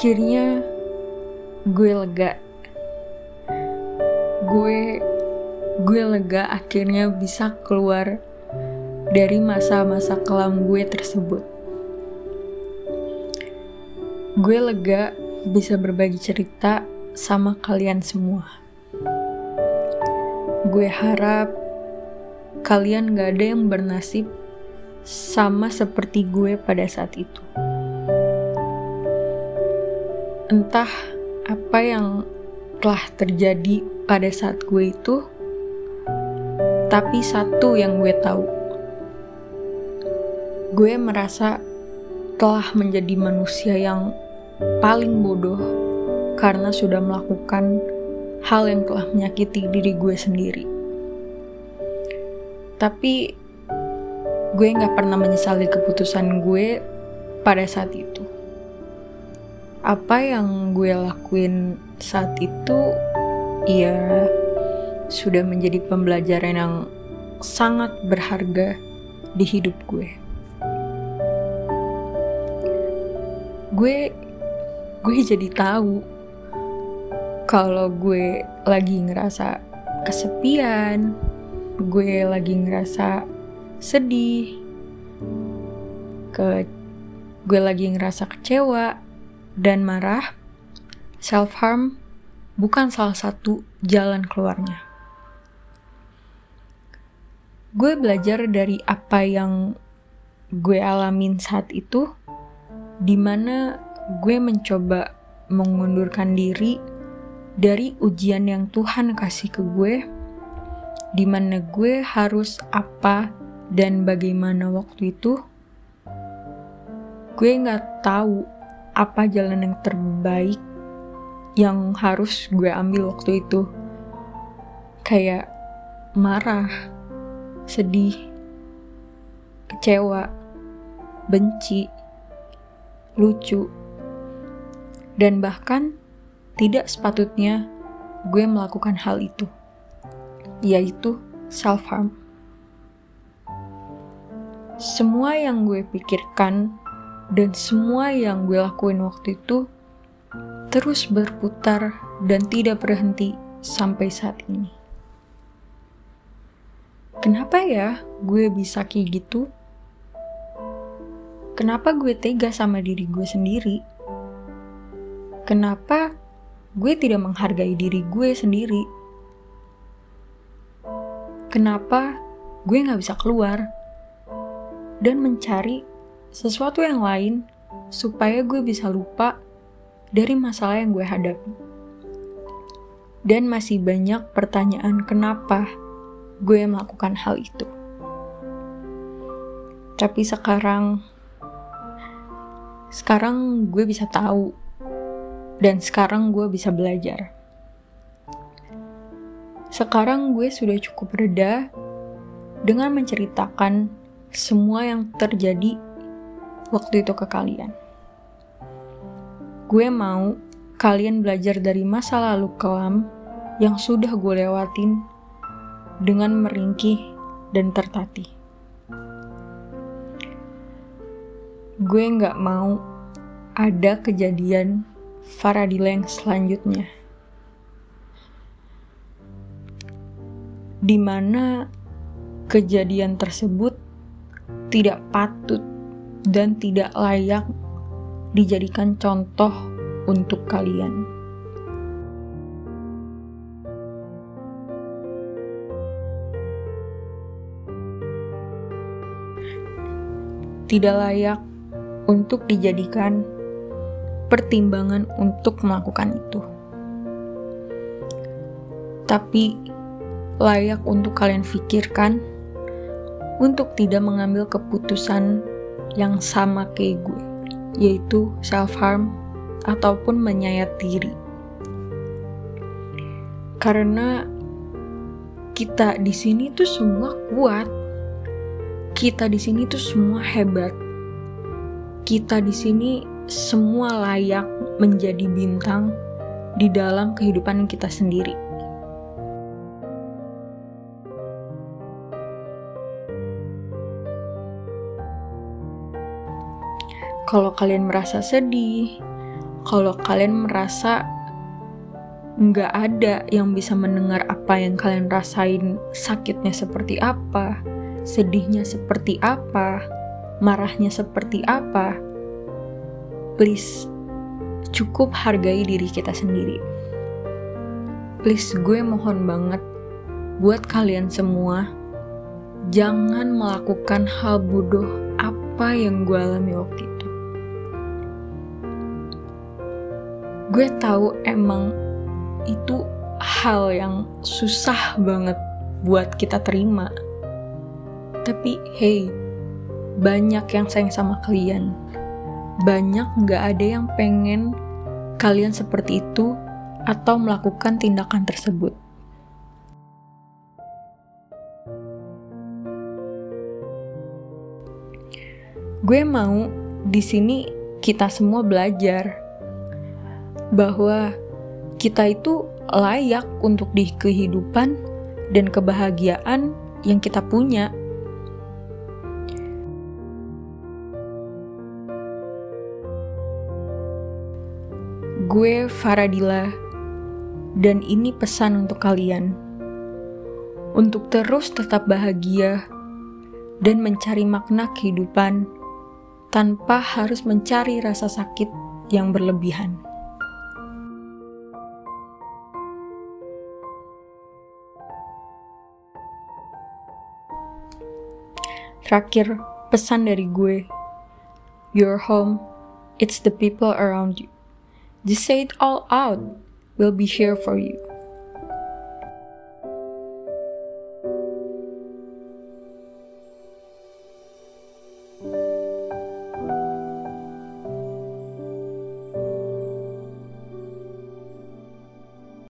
Akhirnya gue lega. Gue gue lega akhirnya bisa keluar dari masa-masa kelam gue tersebut. Gue lega bisa berbagi cerita sama kalian semua. Gue harap kalian gak ada yang bernasib sama seperti gue pada saat itu. Entah apa yang telah terjadi pada saat gue itu, tapi satu yang gue tahu, gue merasa telah menjadi manusia yang paling bodoh karena sudah melakukan hal yang telah menyakiti diri gue sendiri. Tapi gue gak pernah menyesali keputusan gue pada saat itu. Apa yang gue lakuin saat itu, ya sudah menjadi pembelajaran yang sangat berharga di hidup gue. Gue gue jadi tahu kalau gue lagi ngerasa kesepian, gue lagi ngerasa sedih, ke gue lagi ngerasa kecewa dan marah, self harm bukan salah satu jalan keluarnya gue belajar dari apa yang gue alamin saat itu, di mana gue mencoba mengundurkan diri dari ujian yang Tuhan kasih ke gue, di mana gue harus apa dan bagaimana waktu itu. Gue nggak tahu apa jalan yang terbaik yang harus gue ambil waktu itu. Kayak marah, sedih, kecewa, benci, lucu, dan bahkan tidak sepatutnya gue melakukan hal itu, yaitu self-harm. Semua yang gue pikirkan dan semua yang gue lakuin waktu itu terus berputar dan tidak berhenti sampai saat ini. Kenapa ya gue bisa kayak gitu? Kenapa gue tega sama diri gue sendiri? Kenapa gue tidak menghargai diri gue sendiri? Kenapa gue gak bisa keluar dan mencari sesuatu yang lain supaya gue bisa lupa dari masalah yang gue hadapi? Dan masih banyak pertanyaan kenapa gue melakukan hal itu. Tapi sekarang, sekarang gue bisa tahu, dan sekarang gue bisa belajar. Sekarang gue sudah cukup reda dengan menceritakan semua yang terjadi waktu itu ke kalian. Gue mau kalian belajar dari masa lalu kelam yang sudah gue lewatin dengan meringkih dan tertatih. Gue nggak mau ada kejadian Faradila yang selanjutnya. Di mana kejadian tersebut tidak patut dan tidak layak dijadikan contoh untuk kalian. tidak layak untuk dijadikan pertimbangan untuk melakukan itu. Tapi layak untuk kalian pikirkan untuk tidak mengambil keputusan yang sama kayak gue, yaitu self-harm ataupun menyayat diri. Karena kita di sini tuh semua kuat, kita di sini tuh semua hebat. Kita di sini semua layak menjadi bintang di dalam kehidupan kita sendiri. Kalau kalian merasa sedih, kalau kalian merasa nggak ada yang bisa mendengar apa yang kalian rasain, sakitnya seperti apa, sedihnya seperti apa, marahnya seperti apa. Please, cukup hargai diri kita sendiri. Please, gue mohon banget buat kalian semua, jangan melakukan hal bodoh apa yang gue alami waktu Gue tahu emang itu hal yang susah banget buat kita terima. Tapi hey, banyak yang sayang sama kalian. Banyak nggak ada yang pengen kalian seperti itu atau melakukan tindakan tersebut. Gue mau di sini kita semua belajar bahwa kita itu layak untuk di kehidupan dan kebahagiaan yang kita punya. Gue Faradila, dan ini pesan untuk kalian. Untuk terus tetap bahagia dan mencari makna kehidupan tanpa harus mencari rasa sakit yang berlebihan. Terakhir, pesan dari gue. Your home, it's the people around you. Just say it all out. We'll be here for you.